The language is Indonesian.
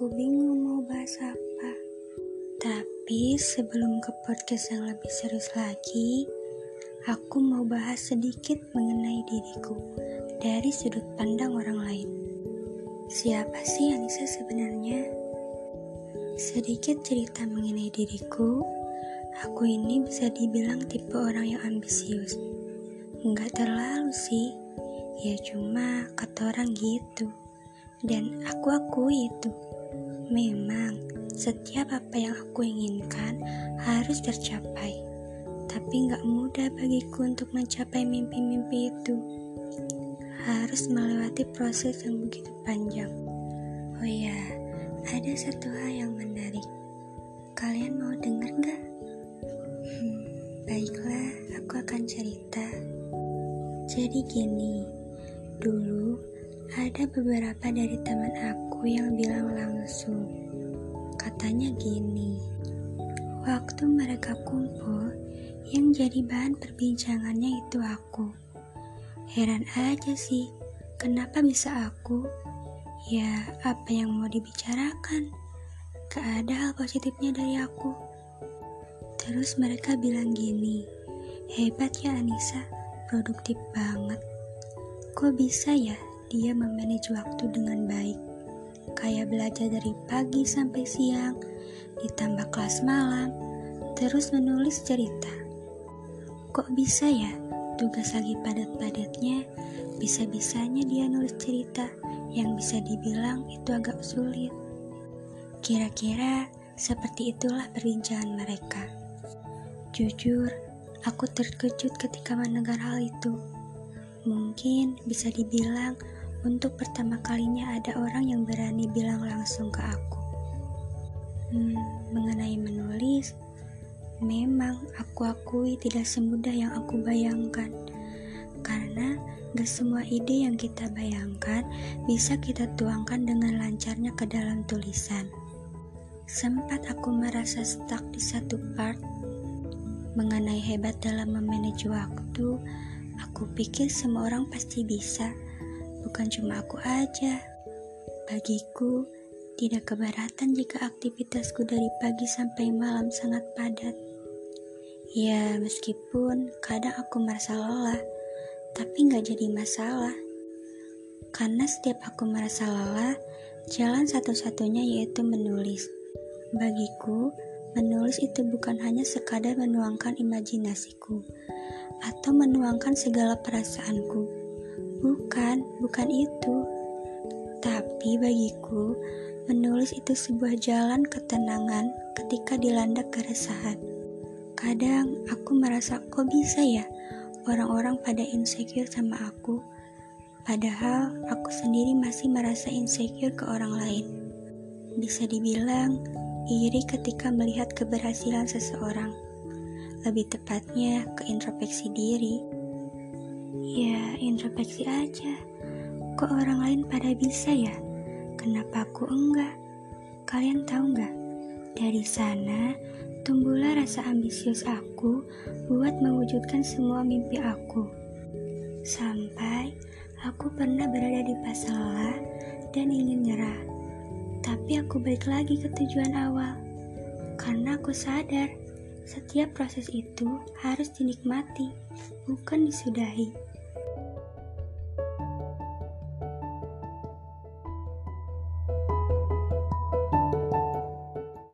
Aku bingung mau bahas apa. Tapi sebelum ke podcast yang lebih serius lagi, aku mau bahas sedikit mengenai diriku dari sudut pandang orang lain. Siapa sih Anissa sebenarnya? Sedikit cerita mengenai diriku, aku ini bisa dibilang tipe orang yang ambisius. Enggak terlalu sih, ya cuma kata orang gitu. Dan aku akui itu. Memang, setiap apa yang aku inginkan harus tercapai. Tapi nggak mudah bagiku untuk mencapai mimpi-mimpi itu. Harus melewati proses yang begitu panjang. Oh ya, ada satu hal yang menarik. Kalian mau dengar nggak? Hmm, baiklah, aku akan cerita. Jadi gini, dulu ada beberapa dari teman aku yang bilang langsung. Katanya gini, waktu mereka kumpul, yang jadi bahan perbincangannya itu aku. Heran aja sih, kenapa bisa aku? Ya, apa yang mau dibicarakan? Gak ada hal positifnya dari aku. Terus mereka bilang gini, hebat ya Anissa, produktif banget. Kok bisa ya dia memanage waktu dengan baik. Kayak belajar dari pagi sampai siang, ditambah kelas malam, terus menulis cerita. Kok bisa ya, tugas lagi padat-padatnya, bisa-bisanya dia nulis cerita yang bisa dibilang itu agak sulit. Kira-kira seperti itulah perbincangan mereka. Jujur, aku terkejut ketika mendengar hal itu. Mungkin bisa dibilang untuk pertama kalinya ada orang yang berani bilang langsung ke aku. Hmm, mengenai menulis, memang aku akui tidak semudah yang aku bayangkan. Karena gak semua ide yang kita bayangkan bisa kita tuangkan dengan lancarnya ke dalam tulisan. Sempat aku merasa stuck di satu part mengenai hebat dalam memanage waktu. Aku pikir semua orang pasti bisa bukan cuma aku aja. Bagiku, tidak keberatan jika aktivitasku dari pagi sampai malam sangat padat. Ya, meskipun kadang aku merasa lelah, tapi nggak jadi masalah. Karena setiap aku merasa lelah, jalan satu-satunya yaitu menulis. Bagiku, menulis itu bukan hanya sekadar menuangkan imajinasiku atau menuangkan segala perasaanku Bukan, bukan itu. Tapi bagiku, menulis itu sebuah jalan ketenangan ketika dilanda keresahan. Kadang aku merasa kok bisa ya orang-orang pada insecure sama aku. Padahal aku sendiri masih merasa insecure ke orang lain. Bisa dibilang iri ketika melihat keberhasilan seseorang. Lebih tepatnya ke introspeksi diri Ya, introspeksi aja. Kok orang lain pada bisa ya? Kenapa aku enggak? Kalian tahu nggak? Dari sana, tumbuhlah rasa ambisius aku buat mewujudkan semua mimpi aku. Sampai aku pernah berada di lelah dan ingin nyerah. Tapi aku balik lagi ke tujuan awal. Karena aku sadar, setiap proses itu harus dinikmati, bukan disudahi.